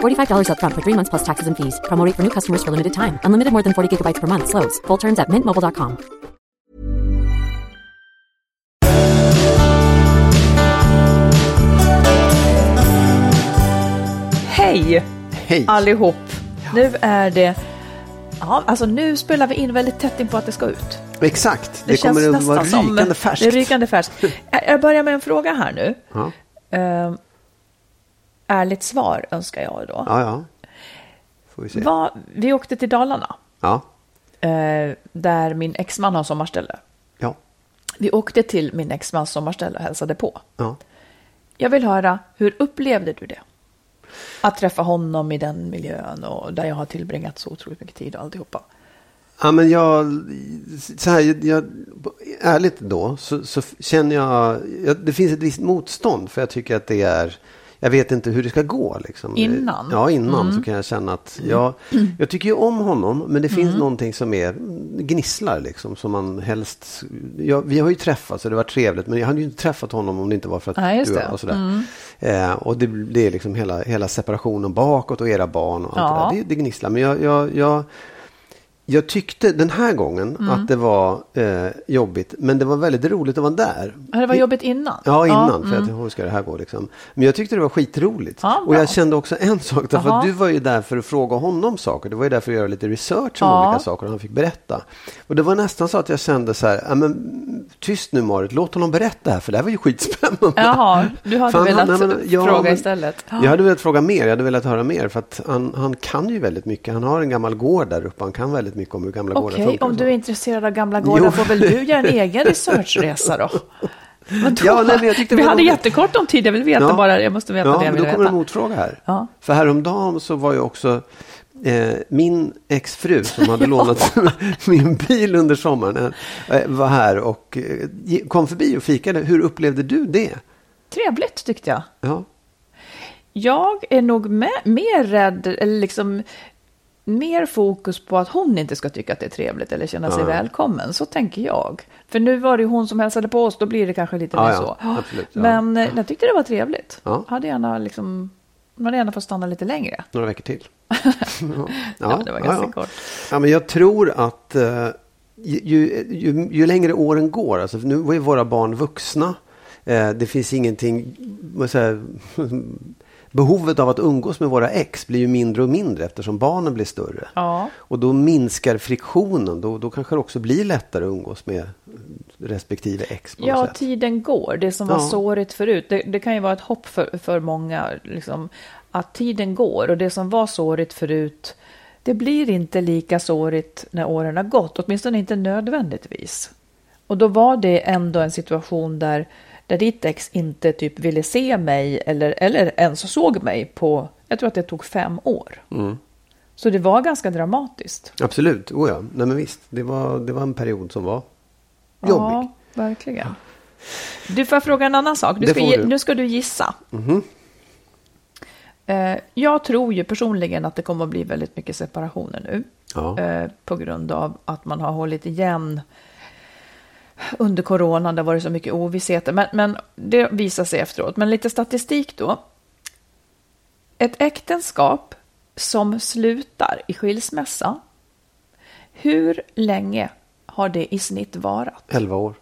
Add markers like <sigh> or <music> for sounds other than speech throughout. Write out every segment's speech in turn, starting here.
$45 upfront for three months plus taxes and fees. Promo rate for new customers for limited time. Unlimited more than 40 gigabytes per month. Slows. Full terms at mintmobile.com. Hej Hej. allihop! Nu är det... Ja, alltså nu spelar vi in väldigt tätt in på att det ska ut. Exakt, det, Det, känns kommer att vara som... rykande färskt. Det är rykande färskt. <laughs> Jag- Jag börjar med en fråga här nu. Ja. Uh, ärligt svar önskar jag då. ja, ja. Får vi se. Vad- vi åkte till Dalarna, Ja, eh, där min exman har sommarställe. ja, Vi åkte till min exmans sommarställe och hälsade på. ja. Jag vill höra, hur upplevde du det? Att träffa honom i den miljön och där jag har tillbringat så otroligt mycket tid och alltihopa. Ja, men jag, så här, jag, jag, ärligt då, så, så känner jag, jag, det finns ett visst motstånd för jag tycker att det är, jag vet inte hur det ska gå. Liksom. Innan? Ja, innan så kan jag känna att jag, <clears throat> jag tycker ju om honom, men det finns någonting som är gnisslar liksom, som man helst, jag, vi har ju träffats och det var trevligt, men jag hade ju inte träffat honom om det inte var för att just du och sådär. Eh, och det, det är liksom hela, hela separationen bakåt och era barn och allt Ja. det där. Det, det gnisslar, men jag, jag, jag jag tyckte den här gången Mm. att det var eh, jobbigt, men det var väldigt roligt att vara där. Ja, Det var jobbigt innan? Ja, innan. mm. för att, hur ska det här gå liksom? Men jag tyckte det var skitroligt. Ja, och jag kände också en sak, därför att du var ju där för att fråga honom saker. Du var ju där för att göra lite research om Ja. olika saker och han fick berätta. Och det var nästan så att jag kände så här, ja, men, tyst nu Marit, låt honom berätta här, för det här var ju skitspännande. Jaha, du hade Fan, velat nej, men, ja, fråga men- istället. Jag hade velat fråga mer, jag hade velat höra mer. För att han, han kan ju väldigt mycket. Han har en gammal gård där uppe. Han kan väldigt mycket om hur gamla gårdar Okej, funkar. om och du är intresserad av gamla gårdar Jo. får väl du göra en <laughs> egen researchresa då? Vadå? Ja, nej, jag Vi var hade jättekort om tid, jag vill veta Ja. bara, jag måste veta Ja, det jag vill då kommer en veta. motfråga här. Ja. För häromdagen så var ju också eh, min exfru som hade <laughs> lånat <laughs> min bil under sommaren eh, var här och eh, kom förbi och fikade. Hur upplevde du det? Trevligt tyckte jag. Ja, Jag är nog med, mer rädd, eller liksom mer fokus på att hon inte ska tycka att det är trevligt eller känna sig Ja. välkommen. Så tänker jag. För nu var det ju hon som hälsade på oss, då blir det kanske lite Ja, mer ja, så. absolut, ja. Men eh, jag tyckte det var trevligt. Ja. Hade gärna liksom, man hade gärna fått stanna lite längre. några veckor till. <laughs> Ja, det var ganska kort. Ja, men jag tror att eh, ju, ju, ju, ju längre åren går, alltså nu var ju våra barn vuxna. Eh, det finns ingenting, säga, behovet av att umgås med våra ex blir ju mindre och mindre eftersom barnen blir större. Ja. Och då minskar friktionen, då, då kanske det också blir lättare att umgås med respektive ex på Ja, sätt. tiden går. Det som var Ja. sårigt förut, det, det kan ju vara ett hopp för, för många, liksom, att tiden går och det som var sårigt förut, det blir inte lika sårigt när åren har gått, åtminstone inte nödvändigtvis. Och då var det ändå en situation där, där ditt ex inte typ ville se mig eller, eller ens såg mig på, jag tror att det tog fem år. Mm. Så det var ganska dramatiskt. Absolut, oh ja. Nej men visst, det var, det var en period som var jobbig. Ja, verkligen. Du, får fråga en annan sak? Du ska, du. Nu ska du gissa. Mhm. Eh, Jag tror ju personligen att det kommer att bli väldigt mycket separationer nu. Ja. eh, på grund av att man har hållit igen under coronan. Det har varit så mycket ovissheter, men, men det visar sig efteråt. Men lite statistik då. Ett äktenskap som slutar i skilsmässa, hur länge har det i snitt varat? 11 år.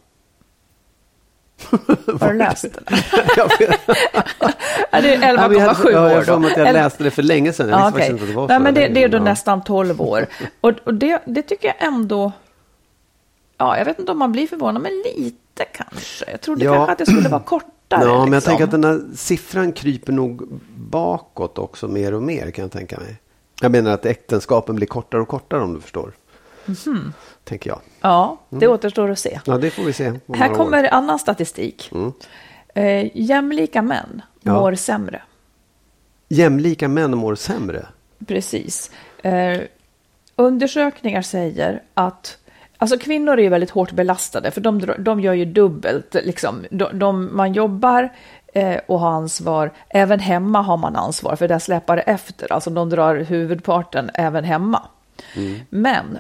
Har du läst. <laughs> <laughs> Ja, det är Ja, men jag 11,7 hade- ja, år jag har att jag läste det för länge sedan. Jag faktiskt okej. inte att det var Nej, men det, det är då nästan 12 år. Och, och det, det tycker jag ändå... Ja, jag vet inte om man blir förvånad, men lite kanske. Jag trodde Ja. kanske att det skulle vara kortare. Ja, men jag liksom. tänker att den här siffran kryper nog bakåt också mer och mer kan jag tänka mig. Jag menar att äktenskapen blir kortare och kortare om du förstår. Mhm. Tänker jag. Ja, det återstår att se. Ja, det får vi se. Här några år. kommer annan statistik. Mm. Eh, jämlika män Ja. mår sämre. Jämlika män mår sämre. Precis. Eh, undersökningar säger att Alltså kvinnor är ju väldigt hårt belastade för de, de gör ju dubbelt. Liksom. De, de, man jobbar eh, och har ansvar. Även hemma har man ansvar för där släpar det efter. Alltså de drar huvudparten även hemma. Men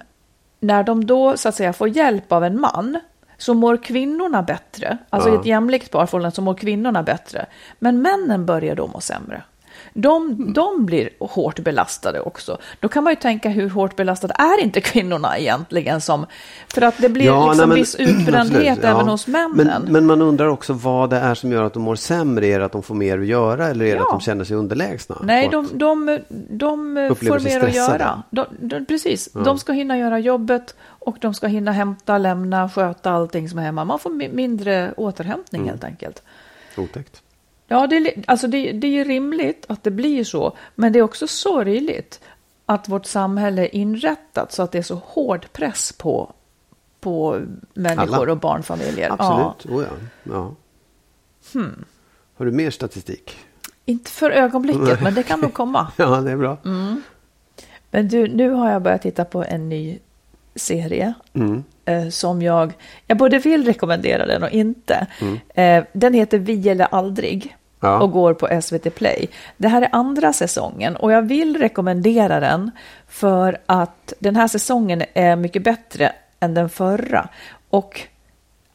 när de då så att säga får hjälp av en man så mår kvinnorna bättre. Alltså i ett jämlikt parförhållande så mår kvinnorna bättre. Men männen börjar då må sämre. De, de blir hårt belastade också. Då kan man ju tänka hur hårt belastade är inte kvinnorna egentligen som... För att det blir liksom nej, viss utbrändhet <clears throat> även ja. hos männen. Men, men man undrar också vad det är som gör att de mår sämre. Är det att de får mer att göra eller är det Ja. att de känner sig underlägsna? Nej, de, de, de Upplever får mer att göra. De, de, precis, de ska hinna göra jobbet och de ska hinna hämta, lämna, sköta allting som är hemma. Man får mi- mindre återhämtning Mm. helt enkelt. Otäckt. Ja, det, alltså det, det är ju rimligt att det blir så, men det är också sorgligt att vårt samhälle är inrättat så att det är så hård press på, på människor Alla. och barnfamiljer. Ja, Absolut. Oh, ja. Ja. Hmm. Har du mer statistik? inte för ögonblicket, <laughs> men det kan nog komma. <laughs> Ja, det är bra. Mm. Men du, nu har jag börjat titta på en ny serie Mm. Eh, som jag, jag både vill rekommendera den och inte. Mm. Eh, den heter Vi eller aldrig Ja. och går på SVT Play. Det här är andra säsongen och jag vill rekommendera den för att den här säsongen är mycket bättre än den förra. Och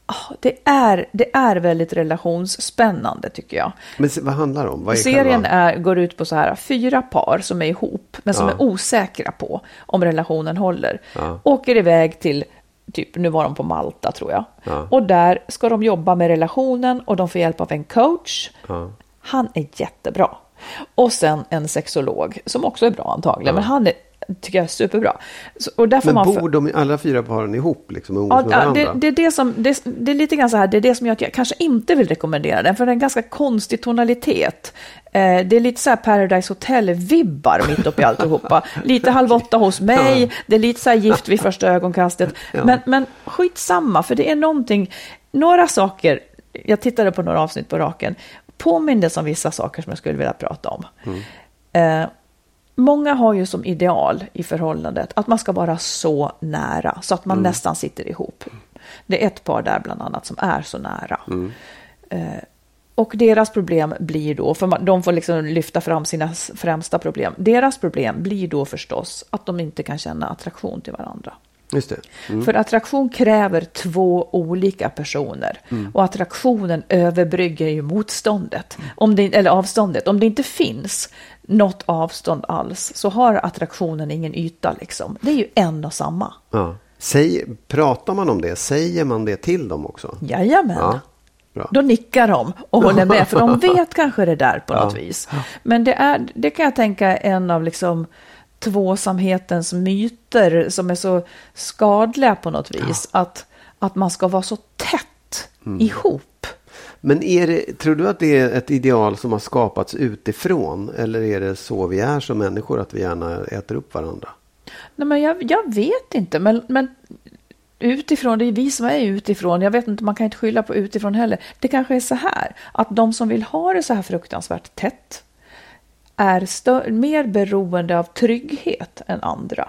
ah, det, är, det är väldigt relationsspännande tycker jag. Men vad handlar det om? Vad är Serien är, går ut på så här fyra par som är ihop men som Ja. är osäkra på om relationen håller. Ja. Åker iväg till, typ nu var de på Malta tror jag. Ja. Och där ska de jobba med relationen och de får hjälp av en coach. Ja. Han är jättebra. Och sen en sexolog som också är bra antagligen, men han är, tycker jag är superbra. Så, och där får Men man bor de alla fyra paren ihop liksom, och umgås Ja, med ja, varandra? det, det, är det, som, det, det är lite grann så här, det är det som gör att jag kanske inte vill rekommendera den, för det är en ganska konstig tonalitet. Eh, det är lite så här Paradise Hotel-vibbar mitt uppe i alltihopa. <laughs> Lite halv åtta hos mig, det är lite så här gift vid första ögonkastet. <laughs> Men, men skitsamma, för det är någonting, några saker, jag tittade på några avsnitt på raken, påminner om vissa saker som jag skulle vilja prata om. Eh, Många har ju som ideal i förhållandet att man ska vara så nära så att man nästan sitter ihop. Det är ett par där bland annat som är så nära. Eh, och deras problem blir då, för de får liksom lyfta fram sina främsta problem. Deras problem blir då förstås att de inte kan känna attraktion till varandra. Just det. Mm. För attraktion kräver två olika personer. Och attraktionen överbrygger ju motståndet. Om det, eller avståndet. Om det inte finns något avstånd alls så har attraktionen ingen yta. Liksom. Det är ju en och samma. Ja. Säg, pratar man om det? Säger man det till dem också? Jajamän. Ja. Bra. Då nickar de och håller med, för de <laughs> vet kanske det där på något vis. Men det, är, det kan jag tänka är en av liksom tvåsamhetens myter som är så skadliga på något vis. Att, att man ska vara så tätt ihop. Men är det, tror du att det är ett ideal som har skapats utifrån? Eller är det så vi är som människor, att vi gärna äter upp varandra? Nej, men jag, jag vet inte, men, men utifrån, det är vi som är utifrån. Jag vet inte, man kan inte skylla på utifrån heller. Det kanske är så här, att de som vill ha det så här fruktansvärt tätt är mer beroende av trygghet än andra.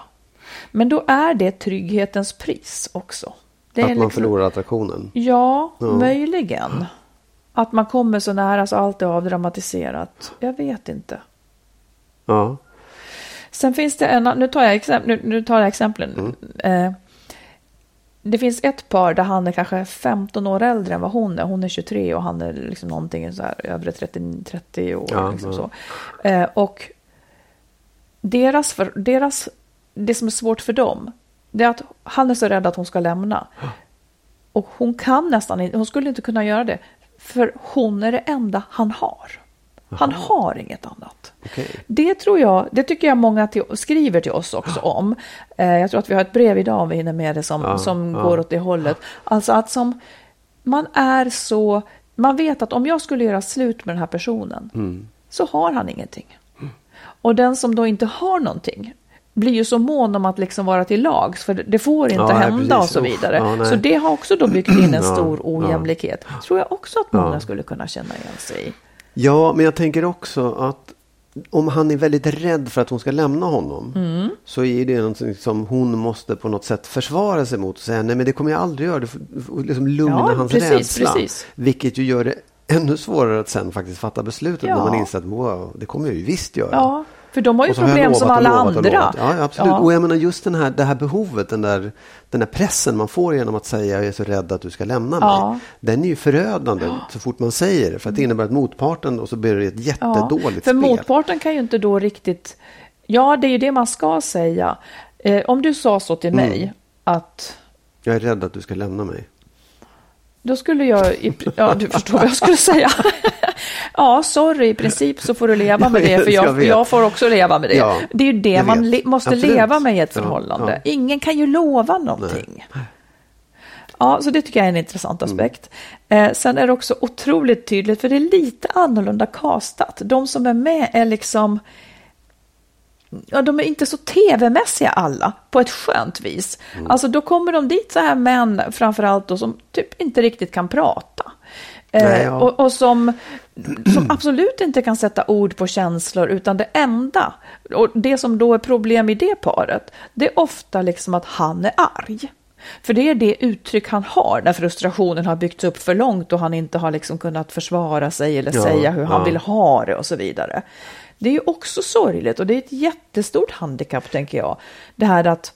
Men då är det trygghetens pris också. Att man liksom- förlorar attraktionen? Ja, möjligen. Att man kommer så nära så allt är avdramatiserat. Jag vet inte. Ja. Sen finns det en, nu tar jag, exempel, nu, nu tar jag exemplen. Eh, det finns ett par där han är kanske 15 år äldre än vad hon är. Hon är 23 och han är liksom någonting så här över 30, 30 år. Ja, liksom ja. så. Eh, och deras, för, deras, det som är svårt för dem, det är att han är så rädd att hon ska lämna. Och hon kan nästan inte, hon skulle inte kunna göra det. För hon är det enda han har. Han har inget annat. Okej. Det tror jag, det tycker jag många till, skriver till oss också om. Eh, jag tror att vi har ett brev idag om vi hinner med det som, Ja, som ja. går åt det hållet. Alltså att som, man är så, man vet att om jag skulle göra slut med den här personen Mm. så har han ingenting. Och den som då inte har någonting blir ju så mån om att liksom vara till lags, för det får inte Ja, nej, hända precis. och så vidare. ja, nej. så det har också då byggt in en <clears throat> stor ojämlikhet. Tror jag också att många skulle kunna känna igen sig i. Ja, men jag tänker också att om han är väldigt rädd för att hon ska lämna honom Mm. så är det någonting som hon måste på något sätt försvara sig mot och säga nej men det kommer jag aldrig göra. Du liksom lugna Ja, hans precis, rädsla. precis. Vilket ju gör det ännu svårare att sen faktiskt fatta beslutet Ja. när man inser att wow, det kommer jag ju visst göra. Ja, för de har ju så har problem lovat som alla lovat andra. Ja, absolut. Ja. Och jag menar just den här, det här behovet, den där, den där pressen man får genom att säga jag är så rädd att du ska lämna mig. Ja. Den är ju förödande så fort man säger det. För att det innebär att motparten och så blir det ett jättedåligt för spel. motparten kan ju inte då riktigt... Ja, det är ju det man ska säga. Eh, om du sa så till Mm. mig att Jag är rädd att du ska lämna mig. Då skulle jag... I, ja, du förstår vad jag skulle säga. <laughs> ja, sorry, i princip så får du leva med det, för jag jag, får också leva med det. Ja, det är ju det man le, måste Absolut. leva med i ett Ja, förhållande. ja. Ingen kan ju lova någonting. Ja, så det tycker jag är en intressant aspekt. Eh, sen är det också otroligt tydligt, för det är lite annorlunda castat. De som är med är liksom, ja de är inte så tv-mässiga alla, på ett skönt vis. Alltså då kommer de dit så här män, framförallt då, som typ inte riktigt kan prata. Eh, Nej, ja. och, och som, som absolut inte kan sätta ord på känslor, utan det enda, och det som då är problem i det paret, det är ofta liksom att han är arg. För det är det uttryck han har när frustrationen har byggts upp för långt och han inte har liksom kunnat försvara sig eller Ja, säga hur han ja. vill ha det och så vidare. Det är ju också sorgligt och det är ett jättestort handikapp tänker jag. Det här att,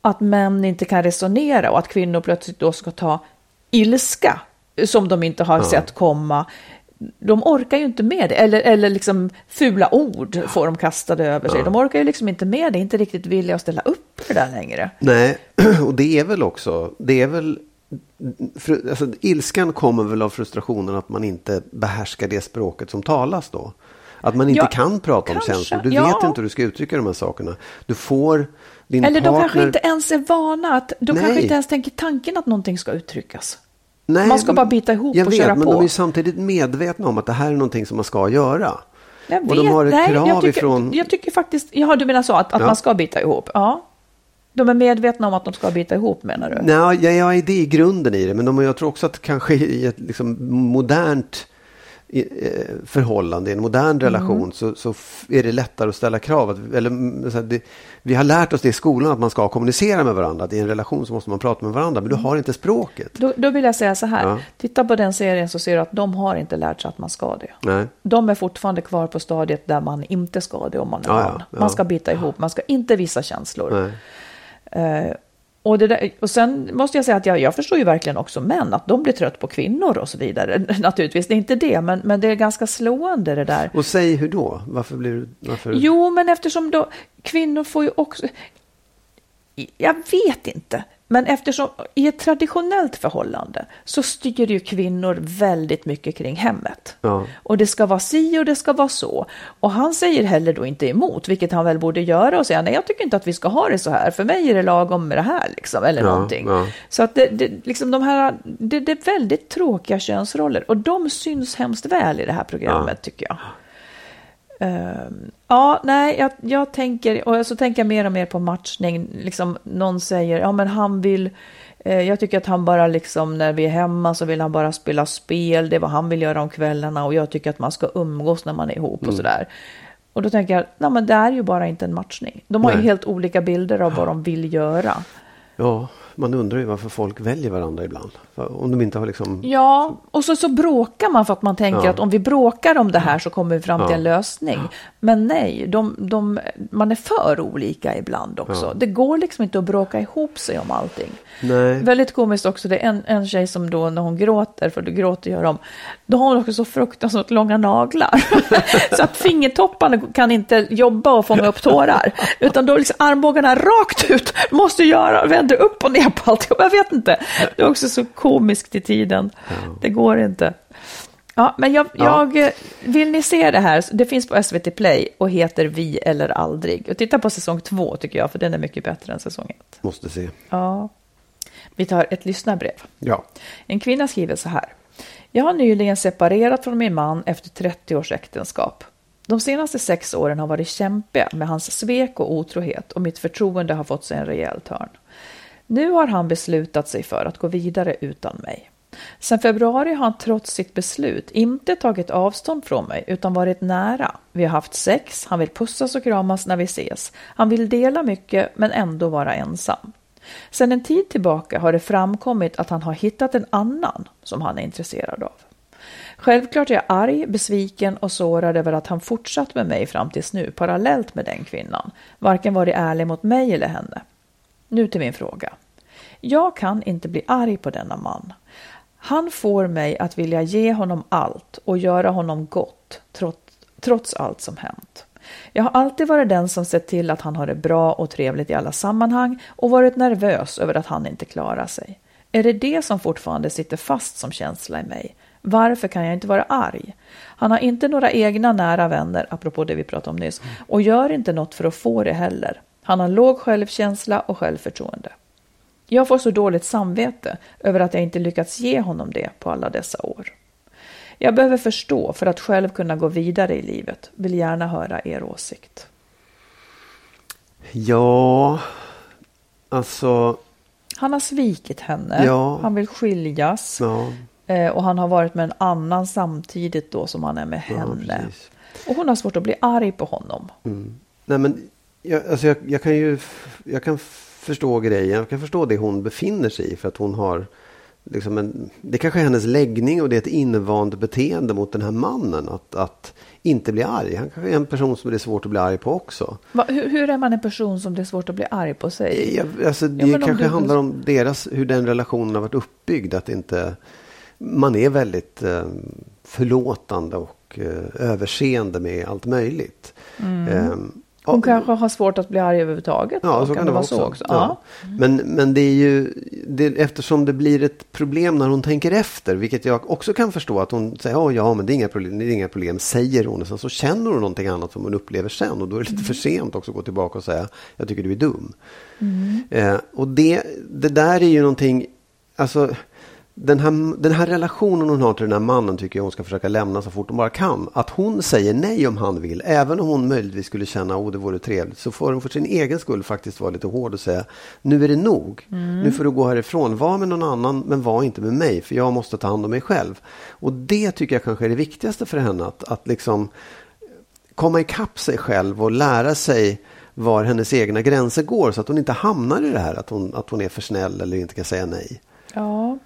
att män inte kan resonera och att kvinnor plötsligt då ska ta ilska som de inte har sett komma. De orkar ju inte med det, eller, eller liksom fula ord får de kastade över sig. De orkar ju liksom inte med det, inte riktigt villiga att ställa upp för det längre. Nej, <clears throat> och det är väl också, det är väl, fru- alltså, ilskan kommer väl av frustrationen att man inte behärskar det språket som talas då. Att man inte Ja, kan prata om kanske, känslor. Du ja. vet inte hur du ska uttrycka de här sakerna. Du får din Eller partner... de kanske inte ens är vana, att, de Nej. kanske inte ens tänker tanken att någonting ska uttryckas. Nej, man ska bara bita ihop jag och vet, köra men på. de är ju samtidigt medvetna om att det här är någonting som man ska göra. Jag Och de har ett nej, krav jag tycker, ifrån- Jag tycker faktiskt, ja du menar så, att, att Ja. man ska bita ihop? Ja. De är medvetna om att de ska bita ihop menar du? Nej, jag, jag är det i grunden i det. Men de, jag tror också att kanske i ett liksom, modernt förhållande, i en modern relation, så, så f- är det lättare att ställa krav. Att, eller, mm, så här, det, vi har lärt oss det i skolan att man ska kommunicera med varandra. Att I en relation så måste man prata med varandra, men du har inte språket. Då, då vill jag säga så här, Ja. titta på den serien så ser du att de har inte lärt sig att man ska det. Nej. De är fortfarande kvar på stadiet där man inte ska det om man är Ja, barn. ja. Man ska bita ihop, man ska inte visa känslor. Nej. Och, det där, och sen måste jag säga att jag, jag förstår ju verkligen också män, att de blir trött på kvinnor och så vidare. <laughs> Naturligtvis, det är inte det, men, men det är ganska slående det där. Och säg hur då? Varför blir du... Varför? Jo, men eftersom då kvinnor får ju också... Jag vet inte, men eftersom i ett traditionellt förhållande så styr ju kvinnor väldigt mycket kring hemmet. Ja. Och det ska vara si och det ska vara så. Och han säger heller då inte emot, vilket han väl borde göra och säga nej, jag tycker inte att vi ska ha det så här. För mig är det lagom med det här, liksom, eller Ja, någonting. ja. Så att det, det, liksom de här, det, det är väldigt tråkiga könsroller och de syns hemskt väl i det här programmet tycker jag. Ehm, ja, nej, jag, jag tänker, och så tänker jag mer och mer på matchning. Liksom, någon säger, ja men han vill, eh, jag tycker att han bara liksom, när vi är hemma så vill han bara spela spel, det är vad han vill göra om kvällarna och jag tycker att man ska umgås när man är ihop och sådär. Och då tänker jag, nej men det är ju bara inte en matchning. De har ju Nej. helt olika bilder av vad de vill göra. Ja, man undrar ju varför folk väljer varandra ibland. Om de inte har liksom... Ja, och så, så bråkar man för att man tänker Ja. att om vi bråkar om det här så kommer vi fram till Ja. en lösning. Men nej, de, de, man är för olika ibland också. Ja. Det går liksom inte att bråka ihop sig om allting. Nej. Väldigt komiskt också, det är en, en tjej som då när hon gråter, för du gråter gör de, då har hon också så fruktansvärt långa naglar. <laughs> så att fingertopparna kan inte jobba och fånga upp tårar. Utan då är liksom armbågarna rakt ut, måste göra, vända upp och ner <laughs> på alltihop. Jag vet inte, det är också så komiskt i tiden. Det går inte. Ja, men jag, Ja. jag, vill ni se det här? Det finns på SVT Play och heter Vi eller aldrig. Och titta på säsong två tycker jag, för den är mycket bättre än säsong ett. Måste se. Ja. Vi tar ett lyssnarbrev. Ja. En kvinna skriver så här. Jag har nyligen separerat från min man efter 30 års äktenskap. De senaste sex åren har varit kämpiga med hans svek och otrohet och mitt förtroende har fått sig en rejäl törn. Nu har han beslutat sig för att gå vidare utan mig. Sen februari har han trots sitt beslut inte tagit avstånd från mig utan varit nära. Vi har haft sex, han vill pussas och kramas när vi ses. Han vill dela mycket men ändå vara ensam. Sen en tid tillbaka har det framkommit att han har hittat en annan som han är intresserad av. Självklart är jag arg, besviken och sårad över att han fortsatt med mig fram tills nu parallellt med den kvinnan. Varken varit ärlig mot mig eller henne. Nu till min fråga. Jag kan inte bli arg på denna man. Han får mig att vilja ge honom allt och göra honom gott trots, trots allt som hänt. Jag har alltid varit den som sett till att han har det bra och trevligt i alla sammanhang och varit nervös över att han inte klarar sig. Är det det som fortfarande sitter fast som känsla i mig? Varför kan jag inte vara arg? Han har inte några egna nära vänner, apropå det vi pratade om nyss, och gör inte något för att få det heller. Han har låg självkänsla och självförtroende. Jag får så dåligt samvete över att jag inte lyckats ge honom det på alla dessa år. Jag behöver förstå för att själv kunna gå vidare i livet. Vill gärna höra er åsikt. Ja, alltså. Han har svikit henne. Ja. Han vill skiljas. Ja, Eh, och han har varit med en annan samtidigt då som han är med ja henne. precis. och hon har svårt att bli arg på honom. Nej, men jag, alltså jag, jag kan ju jag kan förstå grejen. Jag kan förstå det hon befinner sig i. För att hon har liksom en, det kanske är hennes läggning och det är ett invant beteende mot den här mannen. Att, att inte bli arg. Han kanske är en person som det är svårt att bli arg på också. Va, hur, hur är man en person som det är svårt att bli arg på sig? Jag, alltså, det om kanske du- handlar om deras, hur den relationen har varit uppbyggd. Att inte, man är väldigt eh, förlåtande och eh, överseende med allt möjligt. Eh, Hon ja, kanske har svårt att bli arg överhuvudtaget. Ja, så kan, det vara också. också? Ja. Men, men det är ju, det, eftersom det blir ett problem när hon tänker efter, vilket jag också kan förstå att hon säger ja, ja men det är inga problem, det är inga problem, säger hon. Och sen så känner hon någonting annat som hon upplever sen och då är det lite för sent också att gå tillbaka och säga jag tycker du är dum. Eh, och det, det där är ju någonting, alltså den här, den här relationen hon har till den här mannen tycker jag hon ska försöka lämna så fort hon bara kan. Att hon säger nej om han vill, även om hon möjligtvis skulle känna att oh, det vore trevligt, så får hon för sin egen skull faktiskt vara lite hård och säga nu är det nog. Nu får du gå härifrån. Var med någon annan, men var inte med mig, för jag måste ta hand om mig själv. Och det tycker jag kanske är det viktigaste för henne, att, att liksom komma ikapp sig själv och lära sig var hennes egna gränser går så att hon inte hamnar i det här att hon, att hon är för snäll eller inte kan säga nej. Ja,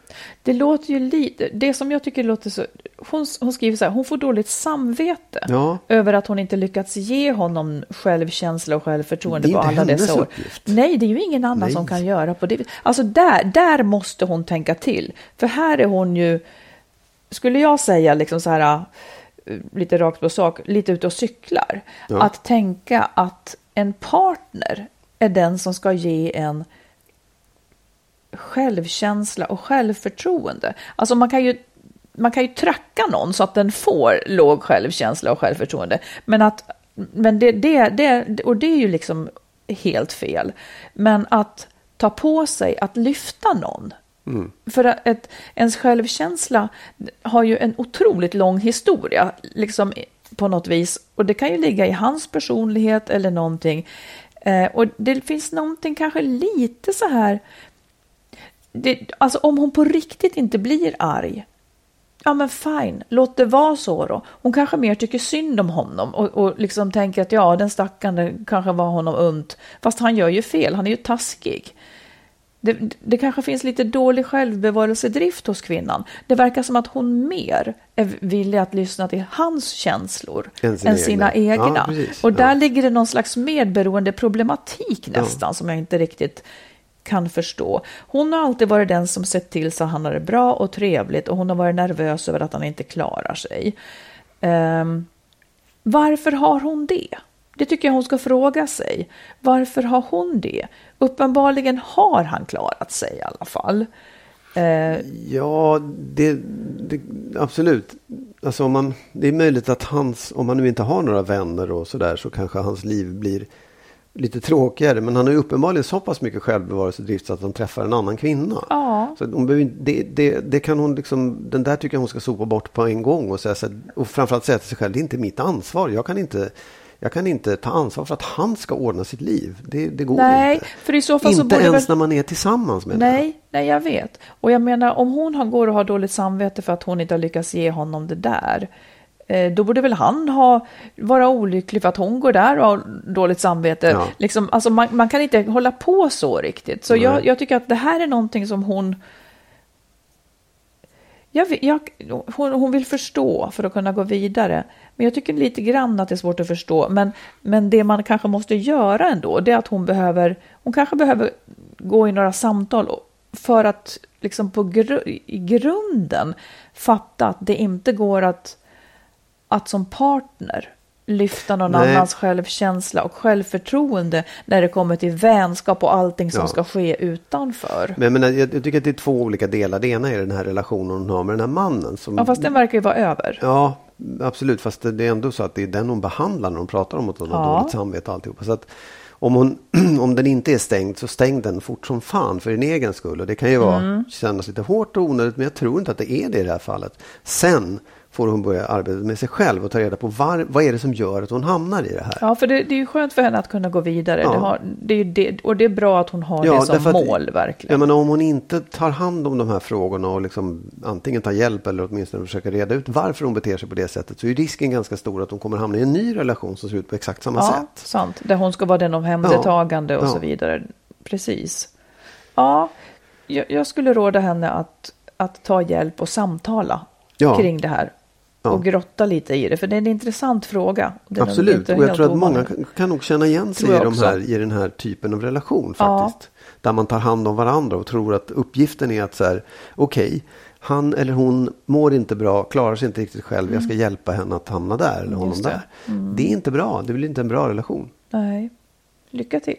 det låter ju lite, det som jag tycker låter så, hon, hon skriver så här, hon får dåligt samvete Ja. över att hon inte lyckats ge honom självkänsla och självförtroende på alla dessa år. uppgift. Nej, det är ju ingen annan Nej. som kan göra på det Alltså där, där måste hon tänka till. För här är hon ju, skulle jag säga liksom så här, eh, lite rakt på sak, lite ute och cyklar. Ja. Att tänka att en partner är den som ska ge en självkänsla och självförtroende. Alltså man kan ju man kan ju tracka någon så att den får låg självkänsla och självförtroende. Men att, men det, det, det, och det är ju liksom helt fel. Men att ta på sig att lyfta någon. För att ett, ens självkänsla har ju en otroligt lång historia, liksom på något vis. Och det kan ju ligga i hans personlighet eller någonting. Eh, och det finns någonting kanske lite så här det, alltså om hon på riktigt inte blir arg, ja men fine, låt det vara så då. Hon kanske mer tycker synd om honom och, och liksom tänker att ja, den stackaren kanske var honom ont. Fast han gör ju fel, han är ju taskig. det, det kanske finns lite dålig självbevarelsedrift hos kvinnan. Det verkar som att hon mer är villig att lyssna till hans känslor Än än, sina egna. egna. Ja, och där Ja. ligger det någon slags medberoende problematik nästan som jag inte riktigt kan förstå. Hon har alltid varit den som sett till så att han har det bra och trevligt och hon har varit nervös över att han inte klarar sig. Um, varför har hon det? Det tycker jag hon ska fråga sig. Varför har hon det? Uppenbarligen har han klarat sig i alla fall. Uh, Ja, det, det, absolut. Alltså om man, det är möjligt att hans, om han nu inte har några vänner och sådär så kanske hans liv blir lite tråkigare. Men han har ju uppenbarligen så pass mycket självbevarelsedrift så att han träffar en annan kvinna. Ja. Så hon behöver, det, det, det kan hon liksom, den där tycker jag hon ska sopa bort på en gång och, säga, så och framförallt säga till sig själv, det är inte mitt ansvar. Jag kan inte, jag kan inte ta ansvar för att han ska ordna sitt liv. Det, det går nej, inte. för i så fall så inte borde ens väl... när man är tillsammans med. Nej, nej, jag vet. Och jag menar, om hon har, går och har dåligt samvete för att hon inte har lyckats ge honom det där, då borde väl han ha, vara olycklig för att hon går där och har dåligt samvete. Ja. Liksom, alltså man, man kan inte hålla på så riktigt. Så jag, jag tycker att det här är någonting som hon... Jag, jag, hon, hon vill förstå för att kunna gå vidare. Men jag tycker lite grann att det är svårt att förstå. Men, men det man kanske måste göra ändå, det är att hon behöver, hon kanske behöver gå i några samtal för att liksom på gru, i grunden fatta att det inte går att, att som partner lyfta någon Nej. annans självkänsla och självförtroende när det kommer till vänskap och allting som Ja. ska ske utanför. Men menar, jag, jag tycker att det är två olika delar. Det ena är den här relationen hon har med den här mannen. Som, Ja, fast den verkar ju vara över. Ja, absolut. Fast det är ändå så att det är den hon behandlar när hon pratar om att hon har Ja. dåligt samvete och alltihopa. Så att om, hon, <clears throat> om den inte är stängd så stäng den fort som fan för din egen skull. Och det kan ju vara, Mm. kännas lite hårt och onödigt men jag tror inte att det är det i det här fallet. Sen får hon börja arbeta med sig själv och ta reda på var, vad är det som gör att hon hamnar i det här. Ja, för det, det är ju skönt för henne att kunna gå vidare. Ja. Det har, det är det, och det är bra att hon har det som därför att- mål, verkligen. Jag menar, om hon inte tar hand om de här frågorna och liksom antingen tar hjälp eller åtminstone försöker reda ut varför hon beter sig på det sättet så är risken ganska stor att hon kommer hamna i en ny relation som ser ut på exakt samma ja, sätt. sant. Där hon ska vara den omhändertagande och Ja. så vidare. Precis. Ja, jag, jag skulle råda henne att, att ta hjälp och samtala Ja. kring det här. Ja. Och grotta lite i det, för det är en intressant fråga. Absolut, och jag tror att många kan, kan nog känna igen sig i, de här, i den här typen av relation Ja. faktiskt. Där man tar hand om varandra och tror att uppgiften är att så här, okej, han eller hon mår inte bra, klarar sig inte riktigt själv, jag ska hjälpa henne att hamna där eller honom Mm. Det. Mm. där. Det är inte bra, det blir inte en bra relation. Nej, lycka till.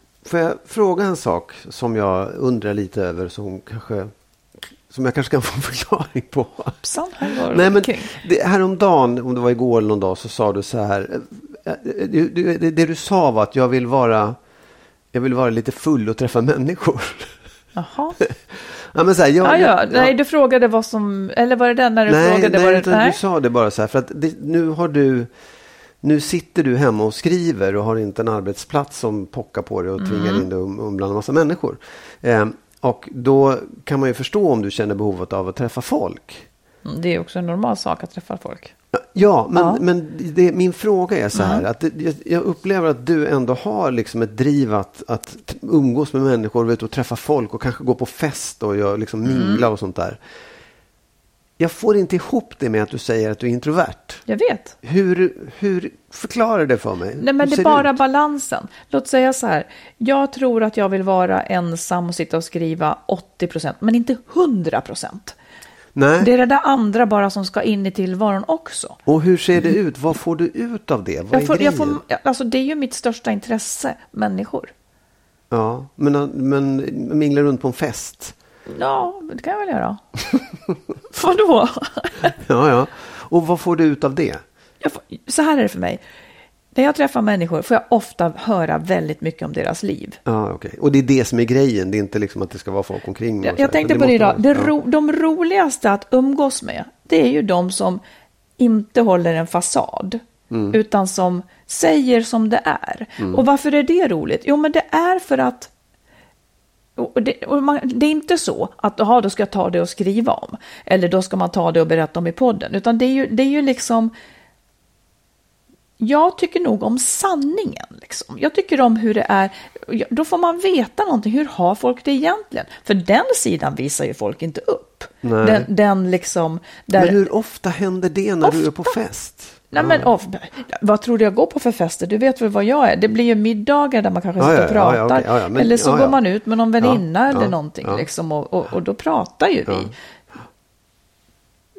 Får jag fråga en sak som jag undrar lite över som kanske som jag kanske kan <laughs> få en förklaring på. Hoppsan, här Nej, men det, häromdagen, om det var igår eller någon dag, så sa du så här. eh, eh, du- Det, det du sa var att jag vill vara, jag vill vara lite full och träffa människor. Jaha. <laughs> Ja, men så här, jag, Ja, ja. Nej, du frågade vad som... Eller var det den när du nej, frågade? nej, vad det, utan du sa det bara så här, för att det, nu har du nu sitter du hemma och skriver och har inte en arbetsplats som pockar på dig och tvingar Mm. in dig um, um, bland en massa människor. Eh, och då kan man ju förstå om du känner behovet av att träffa folk. Mm, Det är också en normal sak att träffa folk. Ja, men, Ja. Mm. men det, min fråga är så här. Att det, jag, upplever att du ändå har liksom ett driv att, att umgås med människor, vet, och träffa folk och kanske gå på fest och liksom Mm. mingla och sånt där. Jag får inte ihop det med att du säger att du är introvert. Jag vet. Hur, hur förklarar det för mig? Nej, men det är bara ut? balansen. Låt säga så här. Jag tror att jag vill vara ensam och sitta och skriva 80 procent, men inte 100 procent. Nej. Det är det där andra bara som ska in i tillvaron också. Och hur ser det ut? Vad får du ut av det? Vad är Jag får, jag grejen? får, alltså det är ju mitt största intresse, människor. Ja, men, men mingla runt på en fest? Ja, det kan jag väl göra. <laughs> Vadå? <laughs> Ja, ja. Och vad får du ut av det? Får, så här är det för mig. När jag träffar människor får jag ofta höra väldigt mycket om deras liv. Ja, okej. Och det är det som är grejen. Det är inte liksom att det ska vara folk omkring. och Jag, jag tänkte på det idag. Det ro, de roligaste att umgås med, det är ju de som inte håller en fasad. Mm. Utan som säger som det är. Och varför är det roligt? Jo, men det är för att och det, och man, det är inte så att aha, då ska jag ta det och skriva om. Eller då ska man ta det och berätta om i podden. Utan det är ju, det är ju liksom... Jag tycker nog om sanningen. Liksom. Jag tycker om hur det är. Då får man veta någonting. Hur har folk det egentligen? För den sidan visar ju folk inte upp. Den, den liksom... Där, Men hur ofta händer det när du är på fest? Nej, men, off, vad tror du jag går på för fester? Du vet väl vad jag är? Det blir ju middagar där man kanske sitter och pratar. ja, ja, men- eller så går man ut med någon väninna eller någonting. Liksom, och, och, och då pratar ju vi.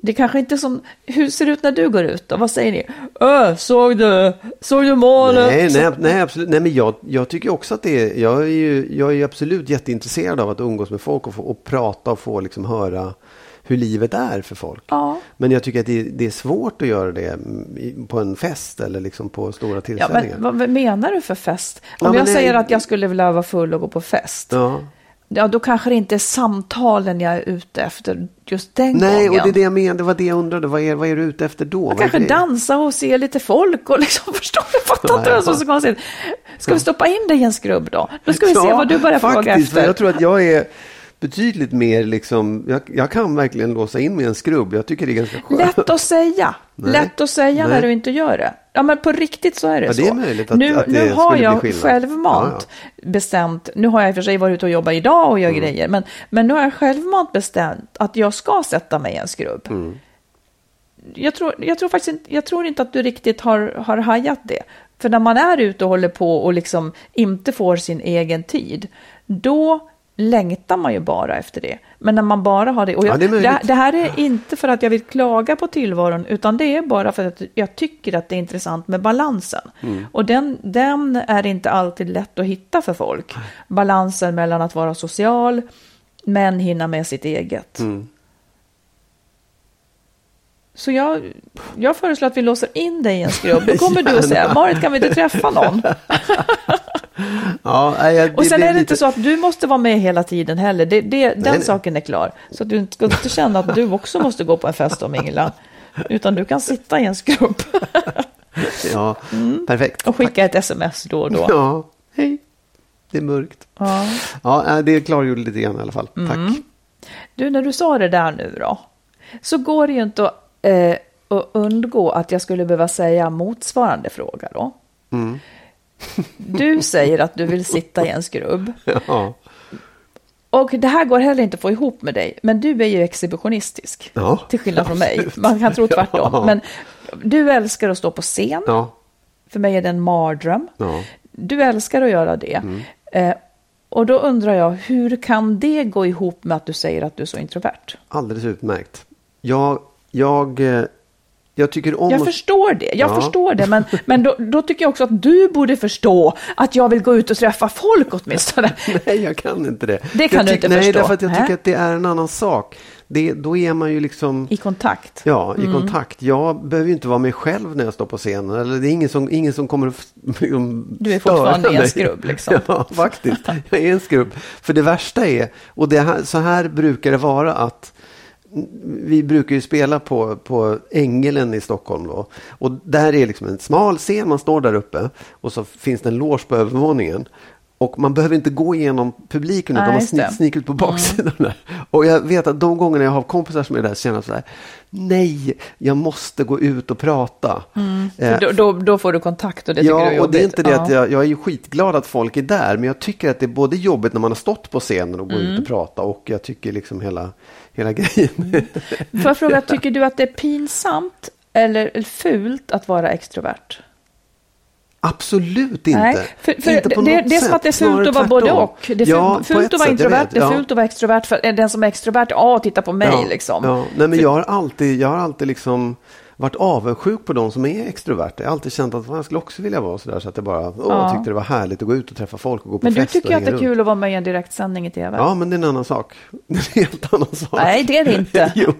Det kanske inte som... Hur ser det ut när du går ut då? Vad säger ni? Öh, såg du? Såg du målet? Nej, nej, nej, absolut. Nej, men jag, jag tycker också att det är, jag är ju, jag är absolut jätteintresserad av att umgås med folk och, få, och prata och få liksom höra hur livet är för folk. Ja. Men jag tycker att det, det är svårt att göra det på en fest eller liksom på stora Ja, tillställningar. men vad menar du för fest? Om Ja, jag det- säger att jag skulle vilja vara full och gå på fest. Ja. Ja, då kanske det inte är samtalen jag är ute efter just den Nej, gången. och det är det jag menar. Det var det jag undrade. Vad är, vad är du ute efter då? Vad är kanske dansa och se lite folk och liksom <laughs> förstår du? Fattar inte Ja, det som ja. så konstigt. Ska vi stoppa in dig i en skrubb då? Då ska vi se Ja, vad du börjar fråga faktiskt, för efter. Jag tror att jag är betydligt mer liksom, jag, jag kan verkligen låsa in mig i en skrubb. Jag tycker det är ganska skönt. Lätt att säga. <laughs> Nej. Lätt att säga Nej. när du inte gör det. Ja, men på riktigt så är det Ja, så. det är möjligt att- nu att det nu har jag självmant bestämt, nu har jag i och för sig varit ute och jobbat idag och gör Mm. grejer, men, men nu har jag självmant bestämt att jag ska sätta mig i en skrubb. Mm. Jag, tror, jag, tror faktiskt inte, jag tror inte att du riktigt har, har hajat det. För när man är ute och håller på och liksom inte får sin egen tid, då längtar man ju bara efter det. Men när man bara har det, och Ja, jag, det är möjligt. det, det här är inte för att jag vill klaga på tillvaron, utan det är bara för att jag tycker att det är intressant med balansen. Mm. Och den, den är inte alltid lätt att hitta för folk. Balansen mellan att vara social, men hinna med sitt eget. Mm. Så jag, jag föreslår att vi låser in dig i en skrubb. Då kommer <laughs> du att säga, Marit kan vi inte träffa någon? <laughs> Ja, jag, Och sen blir är det inte så att du måste vara med hela tiden heller. Det, det, den nej. saken är klar. Så att du inte ska inte känna att du också måste gå på en fest och mingla. Utan du kan sitta i en skrubb Ja, perfekt. Mm. och skicka ett sms då och då. Ja, hej. Det är mörkt. Ja. Ja, det klargjorde lite grann i alla fall. Tack. Mm. Du, när du sa det där nu då, så går det ju inte att, eh, att undgå att jag skulle behöva säga motsvarande fråga då. Mm. Du säger att du vill sitta i en skrubb. Ja. Och det här går heller inte att få ihop med dig, men du är ju exhibitionistisk. Ja, till skillnad från mig. absolut. Man kan tro tvärtom. Ja. Men du älskar att stå på scen. Ja. För mig är det en mardröm. Du älskar att göra det. Mm. Eh, och då undrar jag, hur kan det gå ihop med att du säger att du är så introvert? Alldeles utmärkt. Jag, jag, eh, jag tycker om Jag förstår det, jag Ja. förstår det, men, men då, då tycker jag också att du borde förstå att jag vill gå ut och träffa folk åtminstone. <laughs> Nej, jag kan inte det. Det kan jag du inte Nej, förstå. därför att jag Nej. tycker att det är en annan sak. det, då är man ju liksom I kontakt. Ja, i kontakt. Jag behöver ju inte vara mig själv när jag står på scenen. Eller det är ingen som, ingen som kommer att <laughs> liksom, Du är fortfarande en mig. skrubb, liksom. <laughs> Ja, faktiskt. Jag är en skrubb. För det värsta är, och det här, så här brukar det vara att vi brukar ju spela på, på Ängelen i Stockholm då. Och där är liksom en smal scen, man står där uppe och så finns det en loge på övervåningen. Och man behöver inte gå igenom publiken utan Nej, man just sni, det. sniker ut på baksidan där. Och jag vet att de gångerna jag har kompisar som är där så känner jag så här, nej, jag måste gå ut och prata. Eh, För Då, då, då får du kontakt och det tycker du är Ja, jobbigt. och det är inte det Ja. att jag, jag är ju skitglad att folk är där, men jag tycker att det är både jobbigt när man har stått på scenen och gå Mm. ut och prata och jag tycker liksom hela, hela grejen. Får jag fråga, <laughs> tycker du att det är pinsamt eller fult att vara extrovert? Absolut inte. Nej, för, för inte på det, det är som att det är fult att vara både och. Det är Ja, fult, på fult att vara introvert, det är ja. fult att vara extrovert. För den som är extrovert, ja, titta på mig ja, liksom. Ja. Nej, men jag har alltid, jag har alltid liksom varit avundsjuk på de som är extroverta. Jag har alltid känt att jag skulle också vilja vara sådär så att jag bara åh, Ja. tyckte det var härligt att gå ut och träffa folk och gå på Men du fest tycker och att det är hänga kul att vara med i en direktsändning i tv? Ja, men det är en annan sak. <laughs> Det är en helt annan sak. Nej, det är det inte. <laughs> jo.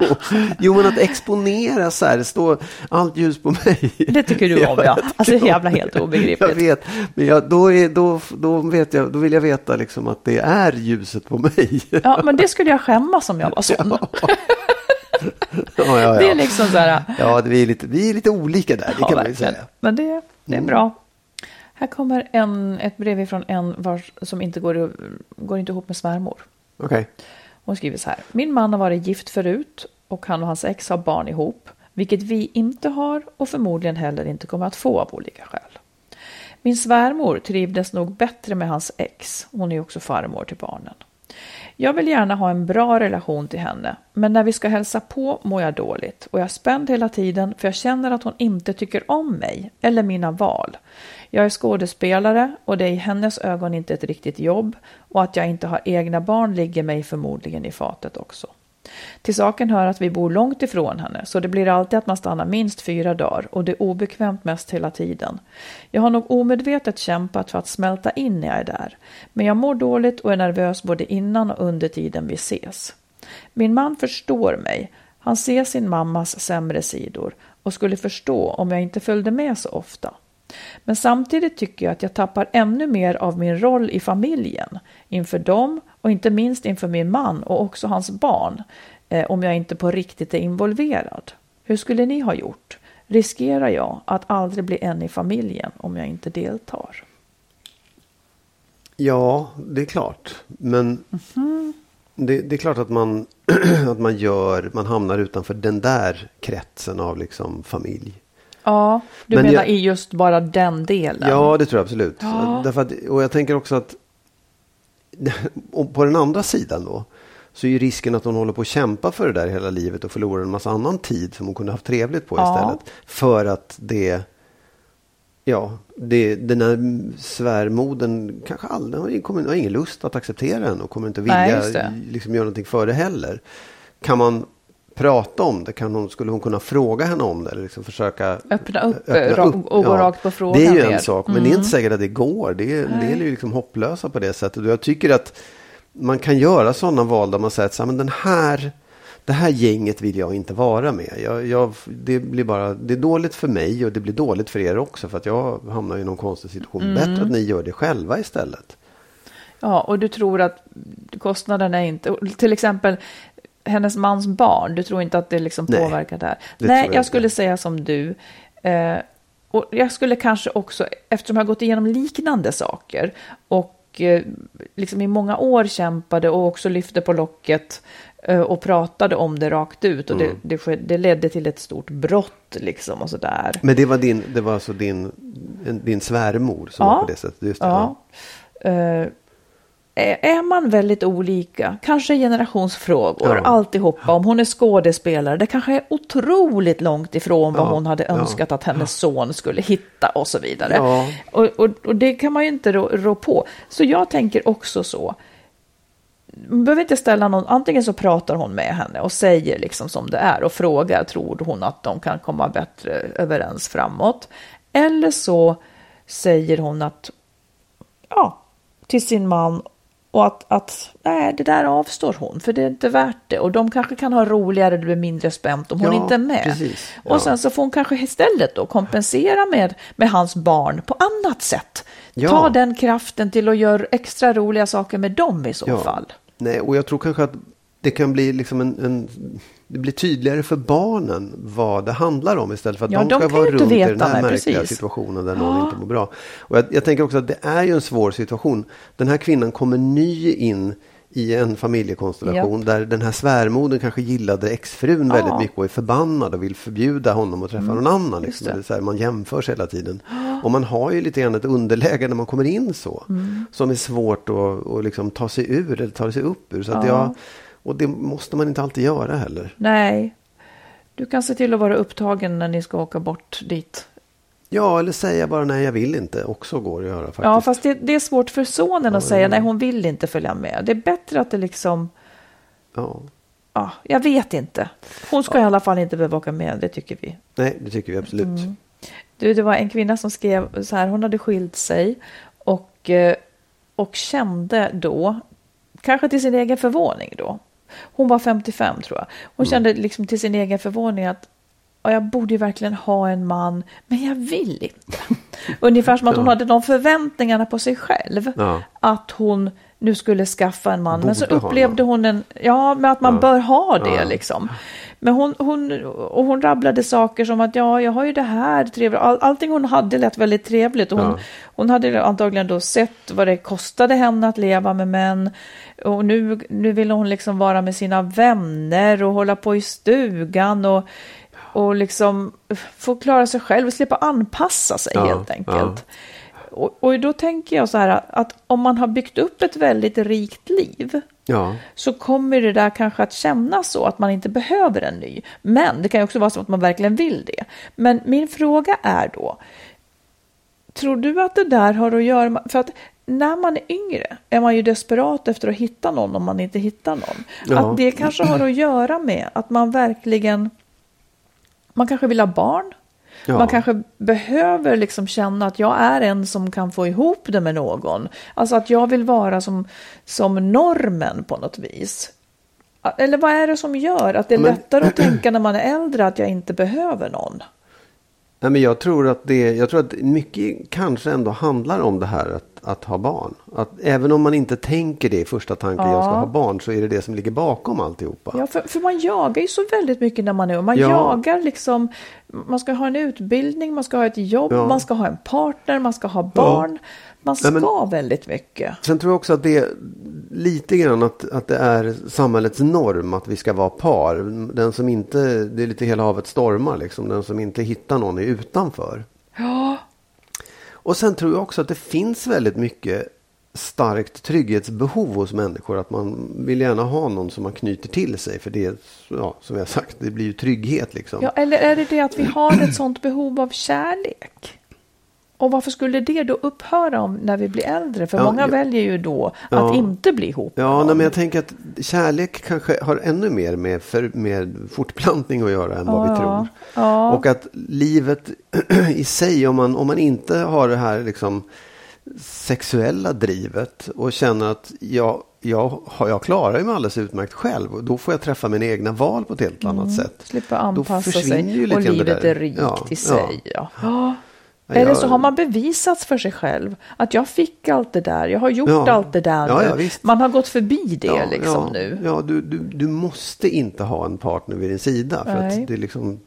jo, men att exponera så här, det står allt ljus på mig. Det tycker du <laughs> om, ja. Alltså, det är jävla helt obegripligt. Jag vet, men jag, då, är, då, då, vet jag, då vill jag veta liksom att det är ljuset på mig. Ja, men det skulle jag skämmas om jag var sån. ja, ja, ja. Det är liksom så här. ja, vi är lite, vi är lite olika där, det kan man ju säga. Men det, det är Mm. bra. Här kommer en, ett brev från en vars, som inte går, går inte ihop med svärmor. Okej. Hon skriver så här. Min man har varit gift förut och han och hans ex har barn ihop, vilket vi inte har och förmodligen heller inte kommer att få av olika skäl. Min svärmor trivdes nog bättre med hans ex. Hon är också farmor till barnen. Jag vill gärna ha en bra relation till henne, men när vi ska hälsa på mår jag dåligt och jag är spänd hela tiden för jag känner att hon inte tycker om mig eller mina val. Jag är skådespelare och det är i hennes ögon inte ett riktigt jobb och att jag inte har egna barn ligger mig förmodligen i fatet också. Till saken hör att vi bor långt ifrån henne, så det blir alltid att man stannar minst fyra dagar och det är obekvämt mest hela tiden. Jag har nog omedvetet kämpat för att smälta in när jag är där, men jag mår dåligt och är nervös både innan och under tiden vi ses. Min man förstår mig. Han ser sin mammas sämre sidor och skulle förstå om jag inte följde med så ofta. Men samtidigt tycker jag att jag tappar ännu mer av min roll i familjen, inför dem och inte minst inför min man och också hans barn, eh, om jag inte på riktigt är involverad. Hur skulle ni ha gjort? Riskerar jag att aldrig bli en i familjen om jag inte deltar? Ja, det är klart. Men Mhm. det, det är klart att man, <clears throat> att man gör, man hamnar utanför den där kretsen av liksom familj. Ja, du Men menar jag- i just bara den delen? Ja, det tror jag absolut. Ja. Därför att, och jag tänker också att <laughs> och på den andra sidan då så är ju risken att hon håller på att kämpa för det där hela livet och förlorar en massa annan tid som hon kunde haft trevligt på Ja. istället. För att det, ja, det, den här svärmoden kanske aldrig kommer, har ingen lust att acceptera henne och kommer inte vilja Nej, liksom, göra någonting för det heller. Kan man prata om det? Kan hon, skulle hon kunna fråga henne om det? Eller liksom försöka Öppna upp, eh, och gå rakt på frågan Det är ju en mer. sak, men det är inte säkert att det går. Det är, det är ju liksom hopplösa på det sättet. Och jag tycker att man kan göra sådana val där man säger att så här, men den här, det här gänget vill jag inte vara med. Jag, jag, det, blir bara, det är dåligt för mig och det blir dåligt för er också. För att jag hamnar i någon konstig situation. Mm. Bättre att ni gör det själva istället. Ja, och du tror att kostnaden är inte... Till exempel hennes mans barn, du tror inte att det liksom Nej, påverkar där? det Nej, jag, jag skulle säga som du. Eh, och jag skulle kanske också, eftersom jag har gått igenom liknande saker och eh, liksom i många år kämpade och också lyfte på locket eh, och pratade om det rakt ut och Mm. det, det, det ledde till ett stort brott liksom och sådär. Men det var, din, det var alltså din, din svärmor som Ja. var på det sättet? Just det, Ja. Eh, är är man väldigt olika, kanske generationsfrågor, Ja. alltihopa, om hon är skådespelare, det kanske är otroligt långt ifrån vad Ja, hon hade ja. önskat att hennes son skulle hitta och så vidare. Ja. Och, och, och det kan man ju inte rå, rå på. Så jag tänker också så. Man behöver inte ställa någon, antingen så pratar hon med henne och säger liksom som det är och frågar, tror hon att de kan komma bättre överens framåt? Eller så säger hon att, ja, till sin man Och att, att nej, det där avstår hon, för det är inte värt det. Och de kanske kan ha roligare, det blir mindre spänt om hon Ja, inte är med. precis. Ja. Och sen så får hon kanske istället då kompensera med, med hans barn på annat sätt. Ja. Ta den kraften till att göra extra roliga saker med dem i så fall. Nej, och jag tror kanske att det kan bli liksom en, en det blir tydligare för barnen vad det handlar om istället för att Ja, de de ska ju vara runt i den här märkliga precis. situationen där någon inte mår bra. Och jag, jag tänker också att det är ju en svår situation. Den här kvinnan kommer ny in i en familjekonstellation där den här svärmodern kanske gillade exfrun Ja. väldigt mycket och är förbannad och vill förbjuda honom att träffa någon annan. Liksom. det. Eller så här, man jämförs hela tiden. <gasps> Och man har ju lite grann ett underläge när man kommer in så. Mm. Som är svårt att, att liksom ta sig ur eller ta sig upp ur. Så att jag, och det måste man inte alltid göra heller. Nej, du kan se till att vara upptagen när ni ska åka bort dit. Ja, eller säga bara nej, jag vill inte. Också går att göra faktiskt. Ja, fast det, det är svårt för sonen att säga nej, hon vill inte följa med. Det är bättre att det liksom, Ja. ja, jag vet inte. Hon ska i alla fall inte behöva åka med, det tycker vi. Nej, det tycker vi absolut. Mm. Du, det var en kvinna som skrev så här, hon hade skilt sig och, eh, och kände då, kanske till sin egen förvåning då, hon var 55 tror jag, hon kände liksom till sin egen förvåning att ja, jag borde ju verkligen ha en man, men jag vill inte. <laughs> Ungefär som att hon Ja. hade de förväntningarna på sig själv, Ja. att hon nu skulle skaffa en man. men så Borde upplevde hon en, ja, men att man Ja. bör ha det liksom. Men hon, hon, och hon rabblade saker som att ja, jag har ju det här trevligt. All, allting hon hade lät väldigt trevligt. Och hon, Ja. hon hade antagligen då sett vad det kostade henne att leva med män. Och nu, nu ville hon liksom vara med sina vänner och hålla på i stugan och, och liksom få klara sig själv och slippa anpassa sig Ja, helt enkelt. Och, och då tänker jag så här att om man har byggt upp ett väldigt rikt liv Ja. så kommer det där kanske att kännas så att man inte behöver en ny. Men det kan ju också vara så att man verkligen vill det. Men min fråga är då, tror du att det där har att göra med, för att när man är yngre är man ju desperat efter att hitta någon om man inte hittar någon. Ja. Att det kanske har att göra med att man verkligen, man kanske vill ha barn, Ja. man kanske behöver liksom känna att jag är en som kan få ihop det med någon. Alltså att jag vill vara som, som normen på något vis. Eller vad är det som gör att det är Men- lättare att tänka när man är äldre att jag inte behöver någon? Nej, men jag tror att det, jag tror att mycket kanske ändå handlar om det här att, att ha barn. Att även om man inte tänker det i första tanken, jag ska Ja. ha barn, så är det det som ligger bakom alltihopa. Ja, för, för man jagar ju så väldigt mycket när man är ung. Man Ja. jagar liksom, man ska ha en utbildning, man ska ha ett jobb, Ja. man ska ha en partner, man ska ha barn. Man ska Nej, men- väldigt mycket. Sen tror jag också att det är lite grann att, att det är samhällets norm att vi ska vara par. Den som inte, det är lite hela havet stormar liksom. Den som inte hittar någon är utanför. Och sen tror jag också att det finns väldigt mycket starkt trygghetsbehov hos människor. Att man vill gärna ha någon som man knyter till sig. För det är, ja, som jag sagt, det blir ju trygghet liksom. ja, eller är det det att vi har ett sånt behov av kärlek? Och varför skulle det då upphöra om när vi blir äldre? För Ja, många ja. väljer ju då att Ja. inte bli ihop Ja, nej, men jag tänker att kärlek kanske har ännu mer med, för, med fortplantning att göra än vad vi tror. Och att livet <clears throat> i sig, om man, om man inte har det här liksom sexuella drivet och känner att jag, jag, jag klarar mig alldeles utmärkt själv och då får jag träffa mina egna val på ett helt annat sätt. Slippa anpassa sig och livet är rikt Ja, i sig. Ja. Ja. Eller jag- så har man bevisats för sig själv att jag fick allt det där, jag har gjort Ja. allt det där Ja, ja, man har gått förbi det Ja, liksom nu. Ja, du, du, du måste inte ha en partner vid din sida. För Nej. att det liksom,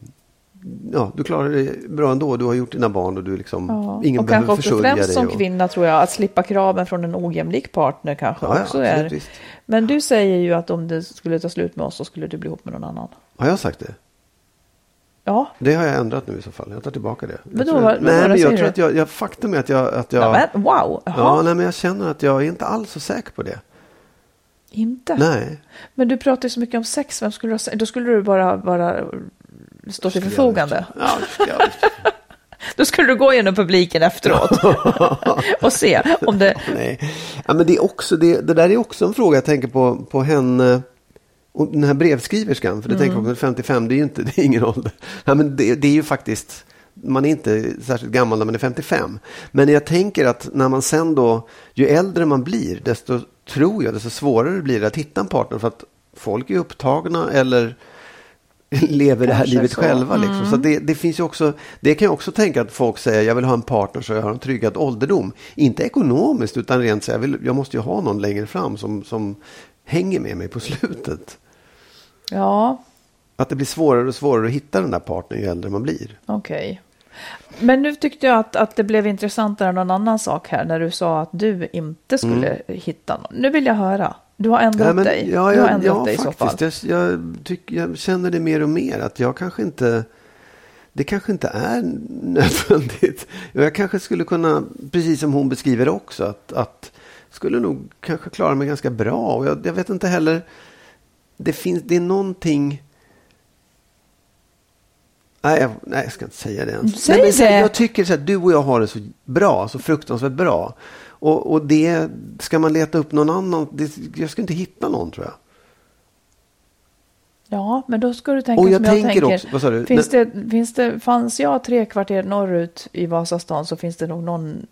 ja, du klarar dig bra ändå. Du har gjort dina barn och du liksom, ingen och behöver kanske också försörja främst dig. som och, kvinna tror jag att slippa kraven från en ojämlik partner kanske också absolut, är. visst. Men du säger ju att om det skulle ta slut med oss så skulle du bli ihop med någon annan. Har jag sagt det? Ja, Det har jag ändrat nu i så fall. Jag tar tillbaka det. Jag Men då, tror- vad- vad nej, var det men jag tror du? att jag, jag, faktum är att jag, att jag, ja. men wow, ja, Jaha. nej, men jag känner att jag är inte alls så säker på det. inte. Nej. Men du pratar ju så mycket om sex, vem skulle du ha? Då skulle du bara, bara stå till förfogande. Ja, jag. <laughs> Då skulle du gå genom publiken efteråt <laughs> och se om det... Nej. Ja, men det, är också, det, det där är också en fråga jag tänker på, på henne. Och den här brevskriverskan, för det tänker jag på, 55, det är ju inte, det är ingen ålder. Ja, men det, det är ju faktiskt, man är inte särskilt gammal när man är 55. Men jag tänker att när man sen då, ju äldre man blir, desto tror jag, desto svårare blir det att hitta en partner. För att folk är upptagna eller <laughs> lever det här livet så. själva. Liksom. Så det, det finns ju också, det kan jag också tänka att folk säger, jag vill ha en partner så jag har en tryggad ålderdom. Inte ekonomiskt, utan rent så jag, vill, jag måste ju ha någon längre fram som, som hänger med mig på slutet. Ja, Att det blir svårare och svårare att hitta den där partnern ju äldre man blir. okej. Men nu tyckte jag att, att det blev intressantare än någon annan sak här när du sa att du inte skulle hitta någon. Nu vill jag höra. Du har ändrat Ja, men- dig. Ja, du har ändrat ja dig i så fall. faktiskt. Jag, jag, tycker, jag känner det mer och mer att jag kanske inte det kanske inte är nödvändigt. Jag kanske skulle kunna, precis som hon beskriver också, att, att skulle nog kanske klara mig ganska bra. Och jag, jag vet inte heller, det finns, det är någonting Nej jag, nej, jag ska inte säga det ens. Säg nej, men det. Jag tycker så här, du och jag har det så bra, så fruktansvärt bra. Och, och det, ska man leta upp någon annan, det, jag ska inte hitta någon tror jag. Ja, men då ska du tänka Och jag som jag tänker tänker. också- vad sa du? Finns det, finns det, fanns jag tre kvarter norrut i Vasastan så finns det nog någon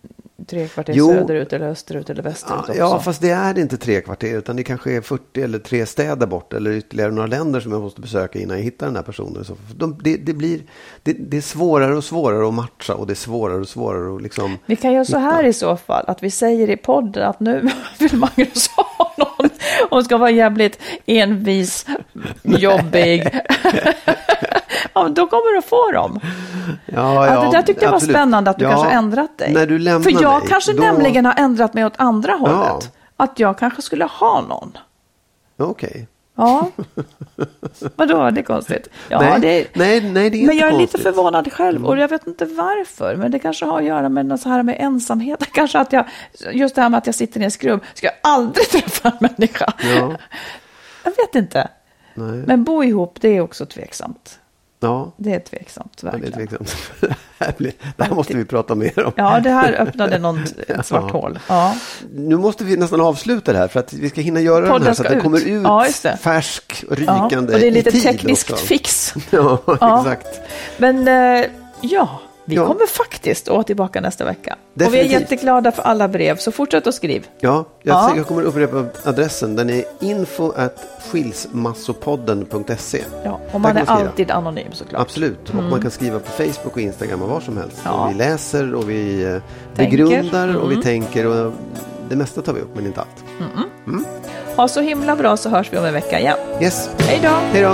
tre kvarter Jo. söderut eller österut eller västerut Ja, också. ja, fast det är inte tre kvarter utan det kanske är 40 eller tre städer bort eller ytterligare några länder som jag måste besöka innan jag hittar den här personen. Så de, det, det, blir, det, det är svårare och svårare att matcha och det är svårare och svårare att liksom... Vi kan göra så hitta. här i så fall, att vi säger i podden att nu <laughs> vill Magnus ha någon. Hon ska vara jävligt envis, jobbig. <laughs> ja, då kommer du få dem. Ja, Ja, det där tyckte jag var absolut. spännande att du Ja, kanske ändrat dig. När du lämnar För jag mig, kanske då... nämligen har ändrat mig åt andra hållet. Ja. Att jag kanske skulle ha någon. Okej. Ja. <laughs> Vadå, det är konstigt. Ja, nej, det är... nej, nej, det är Men jag är lite konstigt. förvånad själv och jag vet inte varför. Men det kanske har att göra med något så här med ensamhet. <laughs> Kanske att jag, just det här med att jag sitter i en skrubb, ska jag aldrig <laughs> träffa en människa. Ja. Jag vet inte. Nej. Men bo ihop, det är också tveksamt. Ja, Det är tveksamt, det är verkligen. tveksamt. <laughs> det här blir- det här måste vi prata mer om. Ja, det här öppnade något <laughs> ett svart Ja. hål. Ja. Nu måste vi nästan avsluta det här för att vi ska hinna göra Podden den här så att den ut. kommer ut Ja, färsk och ja. rykande Och det är lite tekniskt också. fix. <laughs> Ja, Ja. exakt. Men eh, ja, vi Ja. kommer faktiskt att vara tillbaka nästa vecka. Och vi är Definitivt. jätteglada för alla brev, så fortsätt att skriva. Ja, jag, Ja. jag kommer upprepa adressen. Den är info at skilsmassopodden.se. Ja, och man är alltid anonym såklart. Absolut, och man kan skriva på Facebook och Instagram och var som helst. Ja. Vi läser och vi eh, Tänker. begrundar och vi tänker och det mesta tar vi upp men inte allt. Ha så himla bra så hörs vi om en vecka igen. Yes, Hej då! hej då!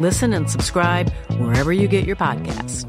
Listen and subscribe wherever you get your podcasts.